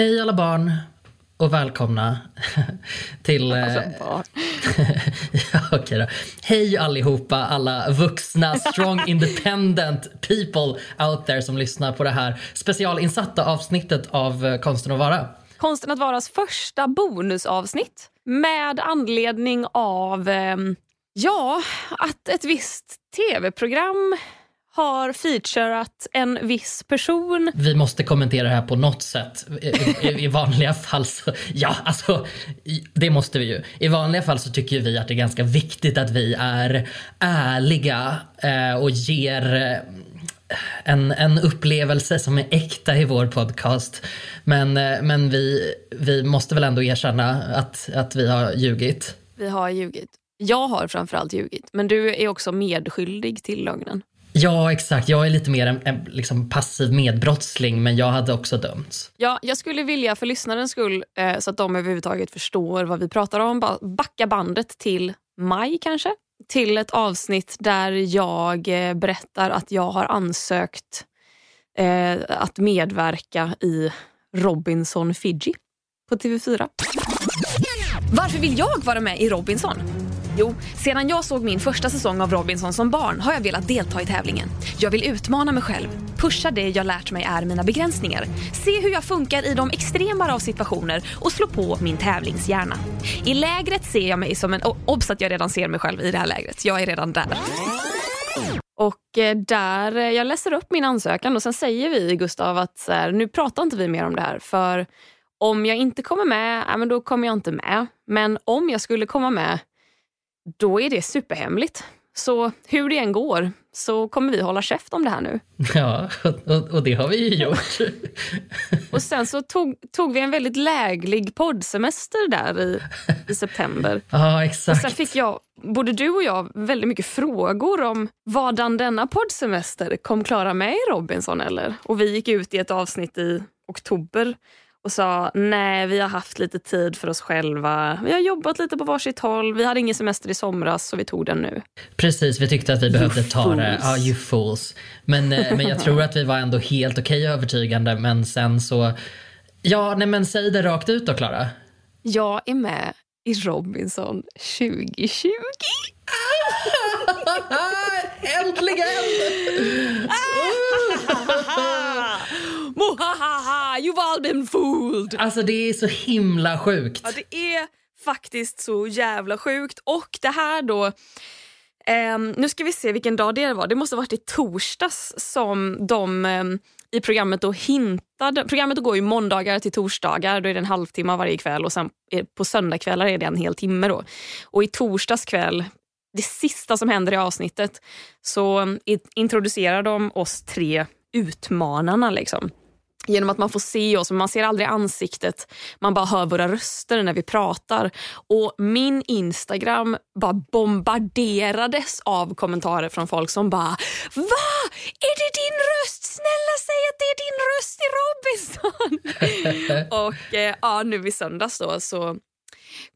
Hej alla barn och välkomna till... Alltså, barn. ja, okej då. Hej allihopa, alla vuxna, strong, independent people out there som lyssnar på det här specialinsatta avsnittet av eh, Konsten att vara. Konsten att varas första bonusavsnitt med anledning av ehm, ja, att ett visst tv-program har featurat en viss person. Vi måste kommentera det här på något sätt. I, i, i vanliga fall så, ja alltså, i- det måste vi ju. I vanliga fall så tycker vi att det är ganska viktigt att vi är ärliga eh, och ger eh, en, en upplevelse som är äkta i vår podcast. Men, eh, men vi, vi måste väl ändå erkänna att, att vi har ljugit. Vi har ljugit. Jag har framförallt ljugit, men du är också medskyldig till lögnen. Ja, exakt. Jag är lite mer en, en liksom passiv medbrottsling, men jag hade också dömts. Ja, jag skulle vilja för lyssnarens skull, eh, så att de överhuvudtaget förstår vad vi pratar om, backa bandet till maj kanske. Till ett avsnitt där jag eh, berättar att jag har ansökt eh, att medverka i Robinson Fiji på TV4. Varför vill jag vara med i Robinson? Jo, sedan jag såg min första säsong av Robinson som barn har jag velat delta i tävlingen. Jag vill utmana mig själv, pusha det jag lärt mig är mina begränsningar, se hur jag funkar i de extremare av situationer och slå på min tävlingshjärna. I lägret ser jag mig som en... Obs att jag redan ser mig själv i det här lägret, jag är redan där. Och eh, där, eh, jag läser upp min ansökan och sen säger vi Gustav att så här, nu pratar inte vi mer om det här för om jag inte kommer med, ja, men då kommer jag inte med. Men om jag skulle komma med, då är det superhemligt. Så hur det än går så kommer vi hålla käft om det här nu. Ja, och, och det har vi ju gjort. Och sen så tog, tog vi en väldigt läglig poddsemester där i, i september. Ja, Och exakt. sen fick jag, både du och jag, väldigt mycket frågor om vadan denna poddsemester kom Klara med i Robinson eller? Och vi gick ut i ett avsnitt i oktober och sa nej, vi har haft lite tid för oss själva. Vi har jobbat lite på varsitt håll. Vi hade ingen semester i somras så vi tog den nu. Precis, vi tyckte att vi behövde ta det. fools. Ja, you fools. Men, eh, men jag tror att vi var ändå helt okej övertygande. Men sen så... Ja, nej men säg det rakt ut då, Klara. Jag är med i Robinson 2020. Äntligen! Mohahaha, you've all been fooled! Alltså det är så himla sjukt. Ja, det är faktiskt så jävla sjukt. Och det här då... ehm, nu ska vi se vilken dag det var. Det måste ha varit i torsdags som de ehm, i programmet då hintade... Programmet går ju måndagar till torsdagar. Då är det en halvtimme varje kväll och sen på söndagskvällar är det en hel timme. Då. Och i torsdags kväll, det sista som händer i avsnittet, så ehm, introducerar de oss tre utmanarna. Liksom genom att man får se oss, men man ser aldrig ansiktet. Man bara hör våra röster när vi pratar. Och Min Instagram bara bombarderades av kommentarer från folk som bara Va? Är det din röst? Snälla säg att det är din röst i Robinson! och eh, ja, nu i söndags då, så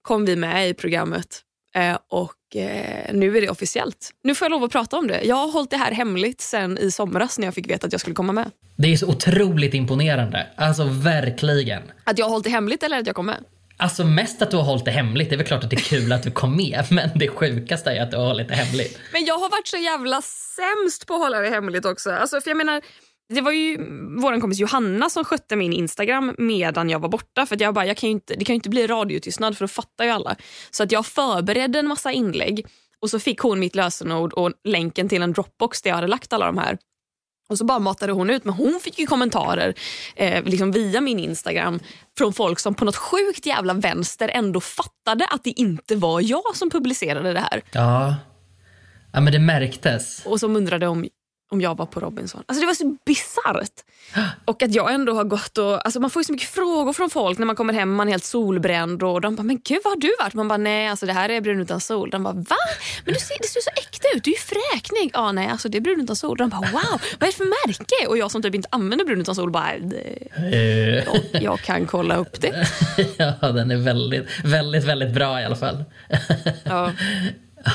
kom vi med i programmet. Eh, och eh, nu är det officiellt. Nu får jag lov att prata om det. Jag har hållit det här hemligt sen i somras när jag fick veta att jag skulle komma med. Det är så otroligt imponerande. Alltså verkligen. Att jag har hållit det hemligt eller att jag kom med? Alltså mest att du har hållit det hemligt. Det är väl klart att det är kul att du kom med. Men det sjukaste är att du har hållit det hemligt. Men jag har varit så jävla sämst på att hålla det hemligt också. Alltså, för jag menar, det var ju vår kompis Johanna som skötte min Instagram medan jag var borta. För jag bara, jag kan inte, det kan ju inte bli radiotystnad för då fattar ju alla. Så att jag förberedde en massa inlägg och så fick hon mitt lösenord och länken till en Dropbox där jag hade lagt alla de här. Och så bara matade hon ut, men hon fick ju kommentarer eh, liksom via min Instagram från folk som på något sjukt jävla vänster ändå fattade att det inte var jag som publicerade det här. Ja. Ja men det märktes. och som undrade om, om jag var på Robinson. Alltså det var så bisarrt. Och att jag ändå har gått och... Alltså man får ju så mycket frågor från folk när man kommer hem man är helt solbränd och de bara “men gud vad har du varit?” Man bara “nej alltså det här är brun utan sol”. De bara “va? Men du ser, det ser så äkta ut, du är ju fräknig”. “Ja nej alltså det är brun utan sol”. De bara “wow, vad är det för märke?” Och jag som typ inte använder brun utan sol bara "Det- Eh, jag, “jag kan kolla upp det”. ja, den är väldigt, väldigt, väldigt bra i alla fall. Ja,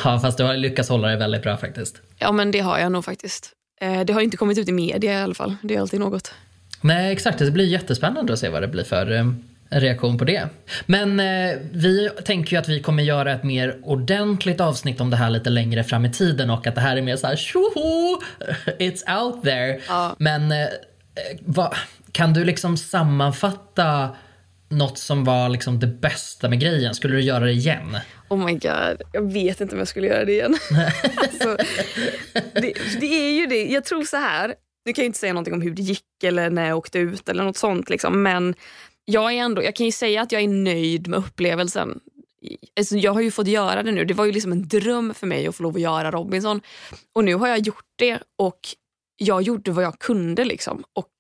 Ja, fast du har lyckats hålla det väldigt bra faktiskt. ja men det har jag nog faktiskt. Eh, Det har inte kommit ut i media i alla fall. Det är alltid något. Nej, exakt. Det blir jättespännande att se vad det blir för eh, reaktion på det. Men eh, vi tänker ju att vi kommer göra ett mer ordentligt avsnitt om det här lite längre fram i tiden och att det här är mer så här tjoho, it's out there. Ja. Men eh, vad, kan du liksom sammanfatta något som var liksom det bästa med grejen? Skulle du göra det igen? Oh my god, jag vet inte om jag skulle göra det igen. alltså, det, det är ju det. Jag tror så här. Nu kan jag inte säga någonting om hur det gick eller när jag åkte ut eller något sånt. Liksom, men jag, är ändå, jag kan ju säga att jag är nöjd med upplevelsen. Alltså, jag har ju fått göra det nu. Det var ju liksom en dröm för mig att få lov att göra Robinson. Och nu har jag gjort det och jag gjorde vad jag kunde. Liksom. Och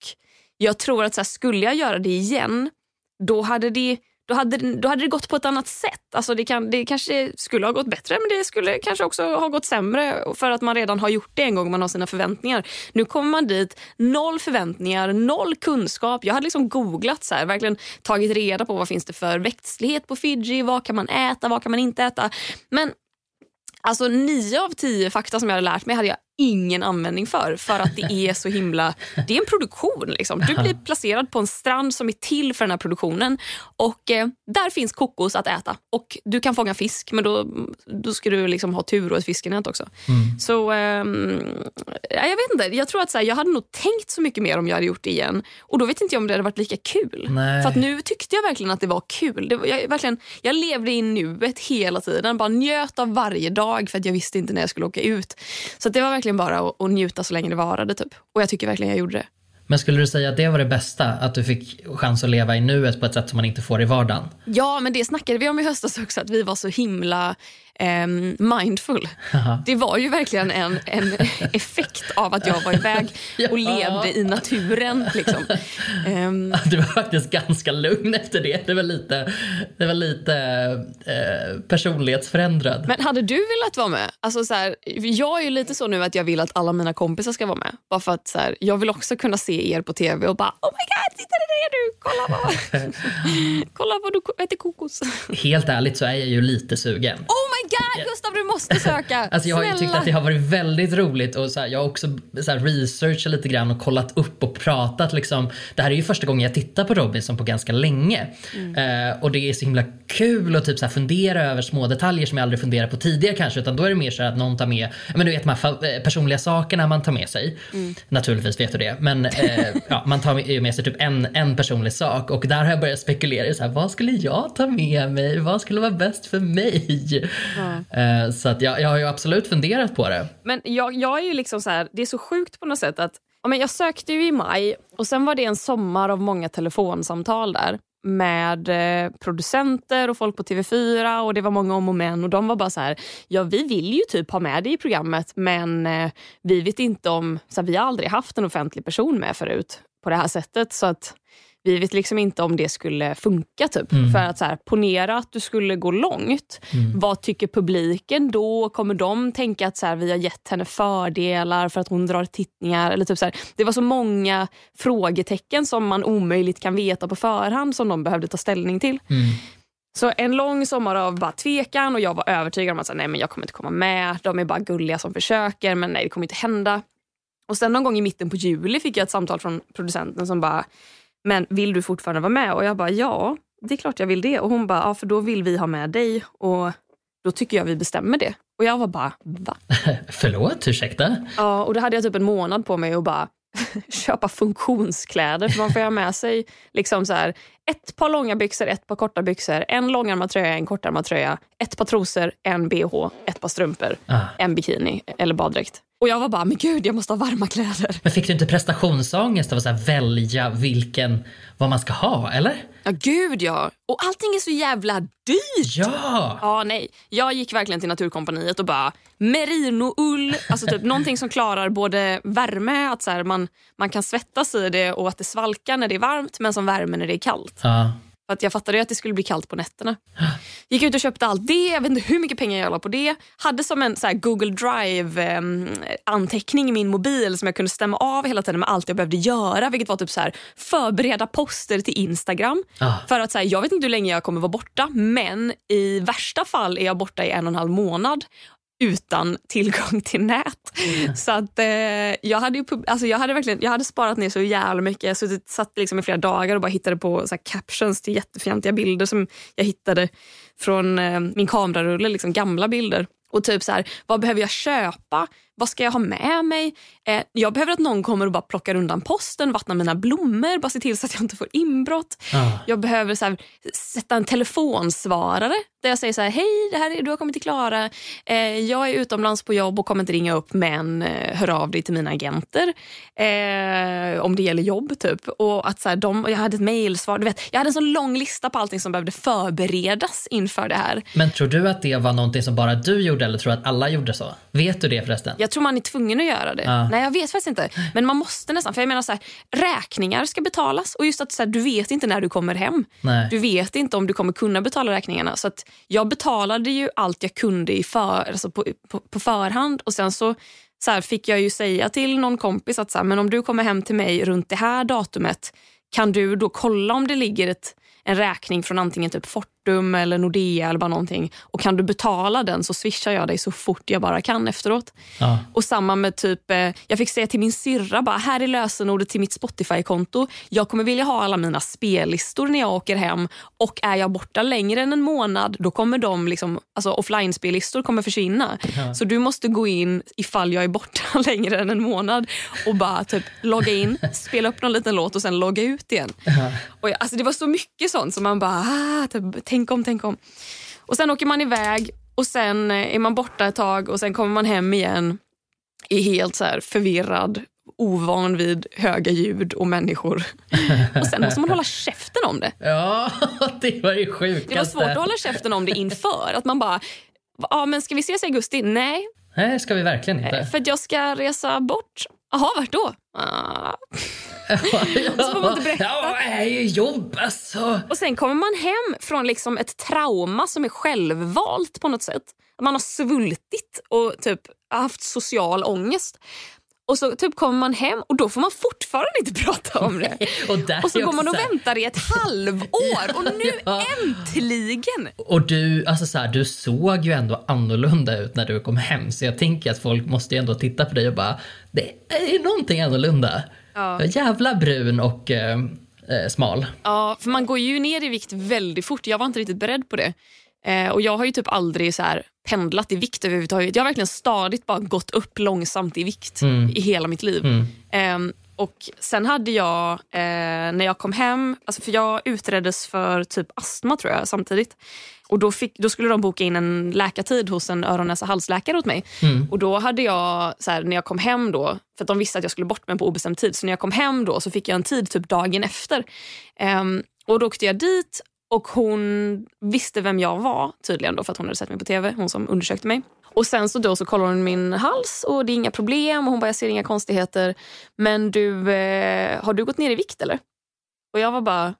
jag tror att så här, skulle jag göra det igen, då hade det, då hade, då hade det gått på ett annat sätt. Alltså det, kan, det kanske skulle ha gått bättre men det skulle kanske också ha gått sämre för att man redan har gjort det en gång man har sina förväntningar. Nu kommer man dit, noll förväntningar, noll kunskap. Jag hade liksom googlat, så här, verkligen tagit reda på vad finns det för växtlighet på Fiji, vad kan man äta, vad kan man inte äta. Men Alltså nio av tio fakta som jag hade lärt mig hade jag ingen användning för. För att det är så himla... Det är en produktion. Liksom. Du blir placerad på en strand som är till för den här produktionen. Och eh, Där finns kokos att äta. Och Du kan fånga fisk, men då, då ska du liksom ha tur och ett fiskenät också. Mm. Så ehm, jag vet inte. Jag tror att så här, jag hade nog tänkt så mycket mer om jag hade gjort det igen. Och Då vet inte jag om det hade varit lika kul. Nej. För nu tyckte jag verkligen att det var kul. Det var, jag, verkligen, jag levde i nuet hela tiden. Bara njöt av varje dag för att jag visste inte när jag skulle åka ut. Så det var verkligen bara att, att njuta så länge det varade. Typ. Och jag tycker verkligen jag gjorde det. Men skulle du säga att det var det bästa? Att du fick chans att leva i nuet på ett sätt som man inte får i vardagen? Ja, men det snackade vi om i höstas också, att vi var så himla ehm, mindful. Haha. Det var ju verkligen en, en effekt av att jag var iväg och levde i naturen. Liksom. Ehm, Du var faktiskt ganska lugn efter det. Det var lite, det var lite eh, personlighetsförändrad. Men hade du velat vara med? Alltså så här, jag är ju lite så nu att jag vill att alla mina kompisar ska vara med. Bara för att så här, jag vill också kunna se er på tv och bara oh my god, titta det är du! Kolla vad, kolla vad du äter kokos. Helt ärligt så är jag ju lite sugen. Oh my god Gustav du måste söka! Alltså jag har ju tyckt att det har varit väldigt roligt och så här, jag har också så här researchat lite grann och kollat upp och pratat liksom. Det här är ju första gången jag tittar på Robinson på ganska länge. Eh, och det är så himla kul att typ så här fundera över små detaljer som jag aldrig funderat på tidigare kanske utan då är det mer så att någon tar med, men du vet de här eh, personliga sakerna man tar med sig. Naturligtvis vet du det men eh, ja, man tar med- med sig typ en, en personlig sak och där har jag börjat spekulera i så här, vad skulle jag ta med mig? Vad skulle vara bäst för mig? Eh, så att jag, jag har ju absolut funderat på det. Men jag, jag är ju liksom så här, det är så sjukt på något sätt att ja, men jag sökte ju i maj och sen var det en sommar av många telefonsamtal där med eh, producenter och folk på TV4 och det var många om och men och de var bara så här, ja vi vill ju typ ha med dig i programmet men eh, vi vet inte om, så här, vi har aldrig haft en offentlig person med förut på det här sättet så att vi vet liksom inte om det skulle funka. Typ. För att så här, Ponera att du skulle gå långt. Vad tycker publiken då? Kommer de tänka att så här, vi har gett henne fördelar för att hon drar tittningar? Eller typ så här, det var så många frågetecken som man omöjligt kan veta på förhand som de behövde ta ställning till. Så en lång sommar av bara tvekan och jag var övertygad om att så nej, men jag kommer inte komma med. De är bara gulliga som försöker men nej det kommer inte hända. Och sen någon gång i mitten på juli fick jag ett samtal från producenten som bara men vill du fortfarande vara med? Och jag bara ja, det är klart jag vill det. Och hon bara ja för då vill vi ha med dig och då tycker jag vi bestämmer det. Och jag var bara va? Förlåt, ursäkta? Ja, och då hade jag typ en månad på mig att bara köpa funktionskläder. För man får ha med sig liksom så här, ett par långa byxor, ett par korta byxor, en långärmad tröja, en kortärmad tröja, ett par trosor, en bh, ett par strumpor, Ah. en bikini eller baddräkt. Och jag var bara, men gud jag måste ha varma kläder. Men fick du inte prestationsångest av att så här välja vilken, vad man ska ha, eller? Ja gud ja. Och allting är så jävla dyrt. Ja! Ja, nej. Jag gick verkligen till Naturkompaniet och bara merinoull, alltså typ någonting som klarar både värme, att så här, man, man kan svettas i det och att det svalkar när det är varmt men som värme när det är kallt. Ja. För att jag fattade ju att det skulle bli kallt på nätterna. Gick ut och köpte allt det, jag vet inte hur mycket pengar jag la på det. Hade som en så Google Drive-anteckning i min mobil som jag kunde stämma av hela tiden med allt jag behövde göra. Vilket var typ så här, förbereda poster till Instagram. Ah. För att så här, Jag vet inte hur länge jag kommer vara borta men i värsta fall är jag borta i en och en halv månad. Utan tillgång till nät. Mm. Så att eh, jag hade ju, alltså jag hade verkligen, jag hade sparat ner så jävla mycket. Jag suttit, satt liksom i flera dagar och bara hittade på så captions till jättefjantiga bilder som jag hittade från eh, min kamerarulle, liksom gamla bilder. Och typ så här, vad behöver jag köpa? Vad ska jag ha med mig? Eh, jag behöver att någon kommer och bara plockar undan posten, vattnar mina blommor, bara ser till så att jag inte får inbrott. Ah. Jag behöver så här, sätta en telefonsvarare där jag säger så här, hej, det här är, du har kommit till Klara. Eh, jag är utomlands på jobb och kommer inte ringa upp men eh, hör av dig till mina agenter. Eh, om det gäller jobb typ. Och att så här, de, jag hade ett mejlsvar. jag hade en sån lång lista på allting som behövde förberedas inför det här. Men tror du att det var någonting som bara du gjorde eller tror du att alla gjorde så? Vet du det förresten? Jag tror man är tvungen att göra det. Ja. Nej, jag vet faktiskt inte. Men man måste nästan. För jag menar så här, räkningar ska betalas och just att så här, du vet inte när du kommer hem. Nej. Du vet inte om du kommer kunna betala räkningarna. Så att jag betalade ju allt jag kunde i för, alltså på, på, på förhand och sen så, så här, fick jag ju säga till någon kompis att så här, men om du kommer hem till mig runt det här datumet kan du då kolla om det ligger ett, en räkning från antingen typ Fort Fortum eller Nordea eller bara någonting. Och kan du betala den så swishar jag dig så fort jag bara kan efteråt. Ja. Och samma med typ, eh, jag fick säga till min syrra bara, här är lösenordet till mitt Spotify-konto. Jag kommer vilja ha alla mina spellistor när jag åker hem och är jag borta längre än en månad då kommer de liksom, alltså offline-spellistor kommer försvinna. Ja. Så du måste gå in ifall jag är borta längre än en månad och bara typ logga in, spela upp någon liten låt och sen logga ut igen. Ja. Och jag, alltså det var så mycket sånt som man bara, ah, typ, tänk om, tänk om. Och sen åker man iväg och sen eh, är man borta ett tag och sen kommer man hem igen är helt så förvirrad, ovan vid höga ljud och människor. Och sen måste man hålla käften om det. Ja, det var ju sjukaste. Det var svårt att hålla käften om det inför. Att man bara, ja men ska vi ses i augusti? Nej. Nej, ska vi verkligen inte. För jag ska resa bort. Jaha, vart då? Ah. så får man inte berätta. Ja, är ju jobb alltså. Och sen kommer man hem från liksom ett trauma som är självvalt på något sätt. Man har svultit och typ haft social ångest. Och så typ kommer man hem och då får man fortfarande inte prata om det. och, och, så går man och väntar i ett halvår och nu ja. äntligen! Och du, alltså så här, du såg ju ändå annorlunda ut när du kom hem så jag tänker att folk måste ändå titta på dig och bara, det är någonting annorlunda. Ja. Jävla brun och eh, eh, smal. Ja, för man går ju ner i vikt väldigt fort. Jag var inte riktigt beredd på det. Eh, och Jag har ju typ aldrig så här pendlat i vikt överhuvudtaget. Jag har verkligen stadigt bara gått upp långsamt i vikt mm. i hela mitt liv. Mm. Eh, och Sen hade jag, eh, när jag kom hem, alltså för jag utreddes för typ astma tror jag samtidigt. Och då, fick, då skulle de boka in en läkartid hos en öron näsa halsläkare åt mig. Mm. Och då hade jag, så här, när jag kom hem då, för de visste att jag skulle bort mig på obestämd tid, så när jag kom hem då så fick jag en tid typ dagen efter. Um, och då åkte jag dit och hon visste vem jag var tydligen då för att hon hade sett mig på tv, hon som undersökte mig. Och sen så då så kollar hon min hals och det är inga problem och hon bara jag ser inga konstigheter. Men du, eh, har du gått ner i vikt eller? Och jag var bara,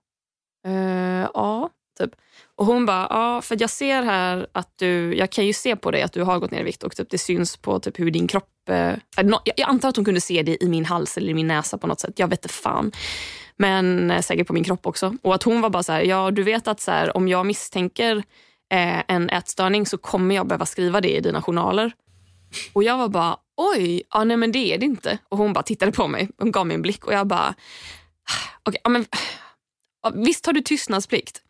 eh, ja, typ. Och hon bara, ja för jag ser här att du, jag kan ju se på dig att du har gått ner i vikt och typ det syns på typ hur din kropp, eh, jag antar att hon kunde se det i min hals eller i min näsa på något sätt, jag vet inte fan. Men eh, säkert på min kropp också. Och att hon var bara så här, ja du vet att så här, om jag misstänker eh, en ätstörning så kommer jag behöva skriva det i dina journaler. Och jag var bara, oj, ja, nej men det är det inte. Och hon bara tittade på mig, hon gav mig en blick och jag bara, ah, okay, ja, ah, visst har du tystnadsplikt?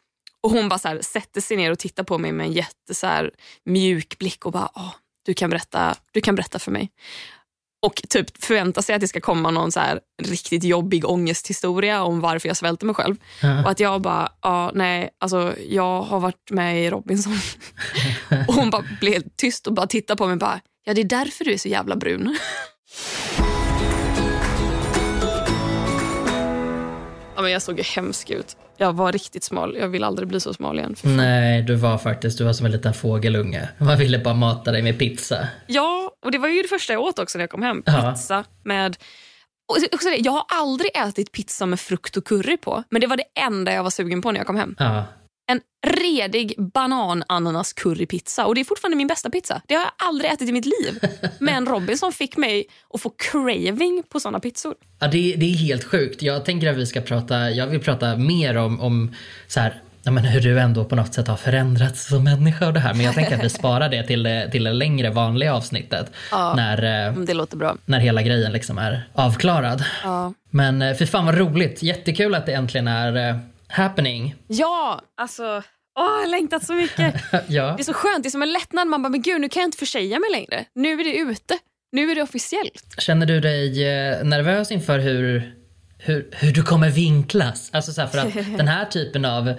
Och hon bara så här, sätter sig ner och tittar på mig med en jätte så här, mjuk blick och bara, oh, du, kan berätta, du kan berätta för mig. Och typ förväntar sig att det ska komma någon så här riktigt jobbig ångesthistoria om varför jag svälter mig själv. Mm. Och att jag bara, ja nej, alltså jag har varit med i Robinson. och hon bara blev tyst och bara tittade på mig och bara, ja det är därför du är så jävla brun. Ja, men jag såg ju hemsk ut. Jag var riktigt smal. Jag vill aldrig bli så smal igen. Nej, du var faktiskt du var som en liten fågelunge. Man ville bara mata dig med pizza. Ja, och det var ju det första jag åt också när jag kom hem. Pizza ja. med jag har aldrig ätit pizza med frukt och curry på, men det var det enda jag var sugen på när jag kom hem. Ja en redig banan ananas currypizza och det är fortfarande min bästa pizza. Det har jag aldrig ätit i mitt liv. Men Robinson fick mig att få craving på såna pizzor. Ja, det, det är helt sjukt. Jag tänker att vi ska prata, jag vill prata mer om, om så här, ja, men hur du ändå på något sätt har förändrats som människa och det här. Men jag tänker att vi sparar det till det, till det längre vanliga avsnittet. Ja, när, eh, det låter bra. när hela grejen liksom är avklarad. Ja. Men eh, fy fan vad roligt. Jättekul att det äntligen är eh, happening. Ja, alltså... Åh, jag har längtat så mycket. ja. Det är så skönt, det är som en lättnad. Man bara, men gud nu kan jag inte försäga mig längre. Nu är det ute. Nu är det officiellt. Känner du dig eh, nervös inför hur, hur, hur du kommer vinklas? Alltså så här, för att den här typen av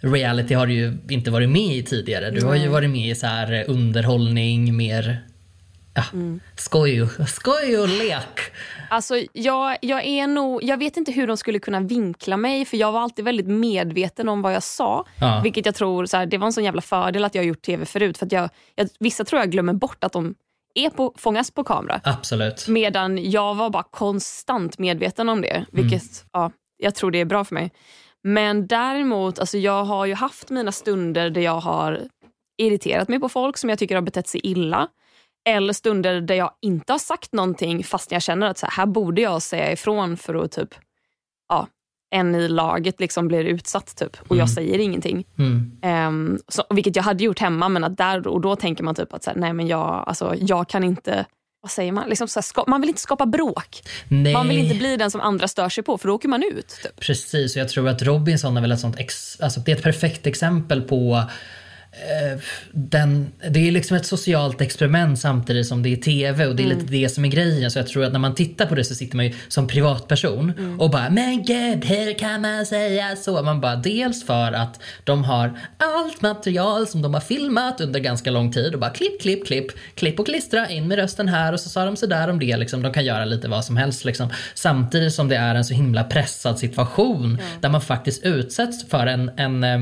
reality har du ju inte varit med i tidigare. Du har ju varit med i så här eh, underhållning, mer ja, skoj, och- skoj och lek. Alltså, jag, jag, är nog, jag vet inte hur de skulle kunna vinkla mig för jag var alltid väldigt medveten om vad jag sa. Ja. Vilket jag tror så här, det var en sån jävla fördel att jag gjort tv förut. För att jag, jag, vissa tror jag glömmer bort att de är på, fångas på kamera. Absolut. Medan jag var bara konstant medveten om det. Vilket ja, jag tror det är bra för mig. Men däremot, alltså jag har ju haft mina stunder där jag har irriterat mig på folk som jag tycker har betett sig illa. Eller stunder där jag inte har sagt någonting fast jag känner att så här, här borde jag säga ifrån för att typ, ja, en i laget liksom blir utsatt typ och jag säger ingenting. Mm. Ehm, så, vilket jag hade gjort hemma men att där och då tänker man typ att så här, nej men jag, alltså, jag kan inte vad säger man? Liksom så här, man vill inte skapa bråk. Nej. Man vill inte bli den som andra stör sig på för då åker man ut. Typ. Precis, och jag tror att Robinson är väl ett sånt ex, alltså det är ett perfekt exempel på den, det är liksom ett socialt experiment samtidigt som det är TV och det är lite det som är grejen. Så jag tror att när man tittar på det så sitter man ju som privatperson och bara “men gud, hur kan man säga så?” Man bara dels för att de har allt material som de har filmat under ganska lång tid och bara klipp, klipp, klipp, klipp och klistra, in med rösten här och så sa de sådär om det. Liksom. De kan göra lite vad som helst liksom. Samtidigt som det är en så himla pressad situation där man faktiskt utsätts för en, en, eh,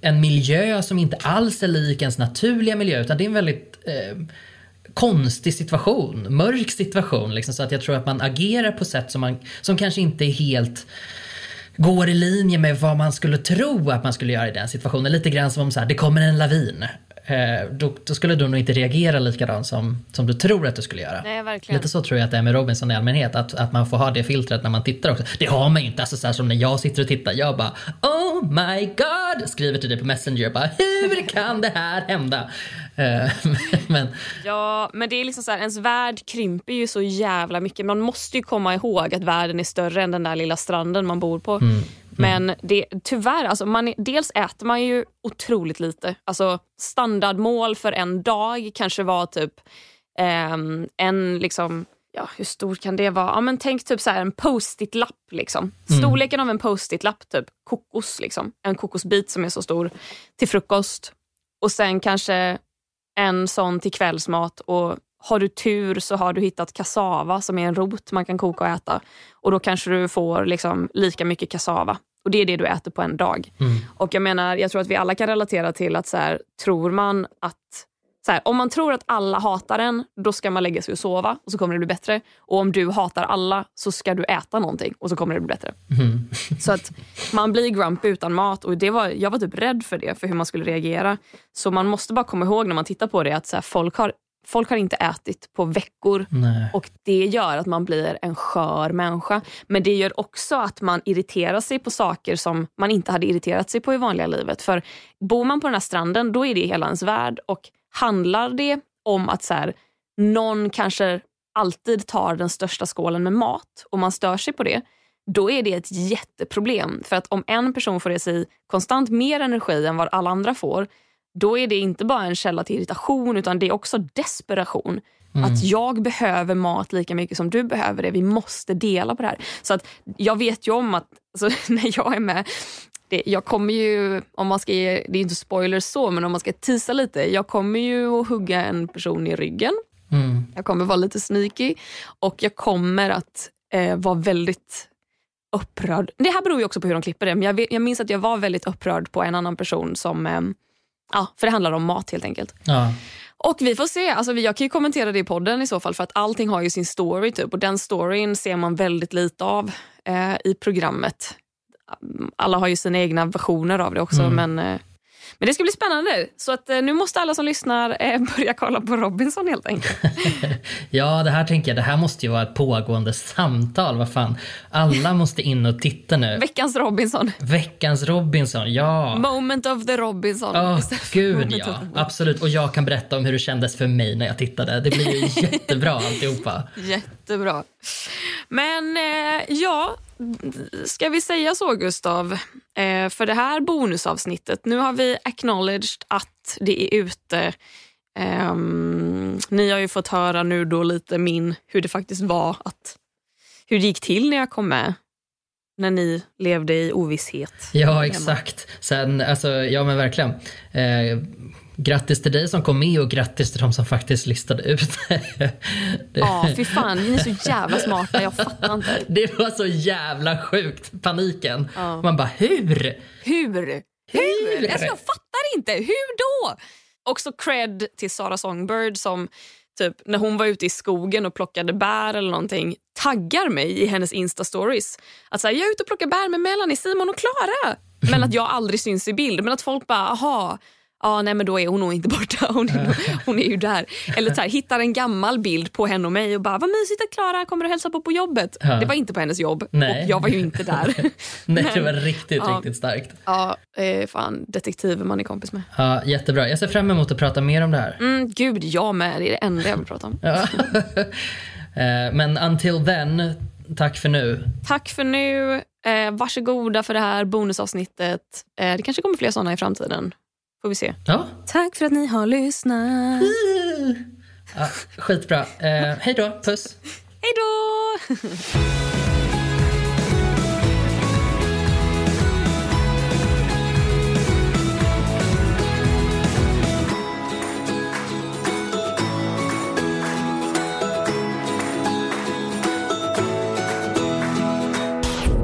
en miljö som inte alls är lik ens naturliga miljö utan det är en väldigt eh, konstig situation, mörk situation. Liksom, så att jag tror att man agerar på sätt som, man, som kanske inte är helt går i linje med vad man skulle tro att man skulle göra i den situationen. Lite grann som om så här, det kommer en lavin. Eh, då, då skulle du nog inte reagera likadant som, som du tror att du skulle göra. Nej, verkligen. Lite så tror jag att det är med Robinson i allmänhet. Att, att man får ha det filtret när man tittar också. Det har man ju inte. Alltså så här, som när jag sitter och tittar. Jag bara Oh my god! Skriver till dig på Messenger. Bara, Hur kan det här hända? Eh, men Ja, men det är liksom så här, ens värld krymper ju så jävla mycket. Man måste ju komma ihåg att världen är större än den där lilla stranden man bor på. Men det, tyvärr, alltså man är, dels äter man ju otroligt lite. Alltså standardmål för en dag kanske var typ ehm, en liksom Ja, hur stor kan det vara? Ja, men tänk typ så här en post-it-lapp. Liksom. Storleken av en post-it-lapp, typ kokos. Liksom. En kokosbit som är så stor till frukost. Och sen kanske en sån till kvällsmat. Och har du tur så har du hittat kassava som är en rot man kan koka och äta. Och då kanske du får liksom lika mycket kassava. Och det är det du äter på en dag. Och jag menar, jag tror att vi alla kan relatera till att så här, tror man att så här, om man tror att alla hatar en, då ska man lägga sig och sova och så kommer det bli bättre. Och om du hatar alla så ska du äta någonting och så kommer det bli bättre. Så att man blir grumpy utan mat och det var, jag var typ rädd för det, för hur man skulle reagera. Så man måste bara komma ihåg när man tittar på det att så här, folk, har, folk har inte ätit på veckor nej. och det gör att man blir en skör människa. Men det gör också att man irriterar sig på saker som man inte hade irriterat sig på i vanliga livet. För bor man på den här stranden, då är det hela ens värld. Och handlar det om att så här, någon kanske alltid tar den största skålen med mat och man stör sig på det, då är det ett jätteproblem. För att om en person får i sig konstant mer energi än vad alla andra får, då är det inte bara en källa till irritation utan det är också desperation. Att jag behöver mat lika mycket som du behöver det. Vi måste dela på det här. Så att jag vet ju om att alltså, när jag är med, det, jag kommer ju, om man ska ge, det är inte spoilers så, men om man ska tisa lite, jag kommer ju att hugga en person i ryggen. Mm. Jag kommer vara lite sneaky och jag kommer att eh, vara väldigt upprörd. Det här beror ju också på hur de klipper det, men jag, jag minns att jag var väldigt upprörd på en annan person som, eh, ja, för det handlar om mat helt enkelt. Ja. Och vi får se, alltså, jag kan ju kommentera det i podden i så fall för att allting har ju sin story typ och den storyn ser man väldigt lite av eh, i programmet. Alla har ju sina egna versioner av det också men eh, Men det ska bli spännande. Så att, eh, nu måste alla som lyssnar eh, börja kolla på Robinson helt enkelt. ja, det här tänker jag, det här måste ju vara ett pågående samtal. Vad fan. Alla måste in och titta nu. Veckans Robinson. Veckans Robinson, ja. Moment of the Robinson. Oh, gud ja, absolut. Och jag kan berätta om hur det kändes för mig när jag tittade. Det blir ju jättebra alltihopa. Jättebra. Men eh, ja, ska vi säga så Gustav? Eh, för det här bonusavsnittet, nu har vi acknowledged att det är ute. Eh, ni har ju fått höra nu då lite min, hur det faktiskt var att hur det gick till när jag kom med när ni levde i ovisshet. Ja, exakt. Sen, alltså, ja men verkligen. Eh, grattis till dig som kom med och grattis till de som faktiskt listade ut det. Ja, fy fan. Ni är så jävla smarta. Jag fattar inte. Det var så jävla sjukt, paniken. Ja. Man bara, hur? Hur? Hur? Alltså, jag fattar inte. Hur då? Också cred till Sara Songbird som typ när hon var ute i skogen och plockade bär eller någonting taggar mig i hennes Insta-stories. Att säga jag är ute och plockar bär med Melanie, Simon och Klara. Men att jag aldrig syns i bild. Men att folk bara, aha, ja, nej, men då är hon nog inte borta. Hon är, hon är ju där. Eller så här, hittar en gammal bild på henne och mig och bara vad mysigt att Klara kommer och hälsa på på jobbet. Ja. Det var inte på hennes jobb nej. och jag var ju inte där. nej, det var riktigt, ja, riktigt starkt. Ja, eh, fan detektiver man är kompis med. Ja, jättebra. Jag ser fram emot att prata mer om det här. Mm, gud, jag med. Det är det enda jag vill prata om. ja. Eh, men until then, tack för nu. Tack för nu. Eh, varsågoda för det här bonusavsnittet. Eh, det kanske kommer fler såna i framtiden. Får vi se. Ja. Tack för att ni har lyssnat. Ja, skitbra. Eh, hej då. Puss. Hej då!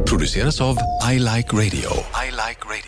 Produceras av I Like Radio. I like radio.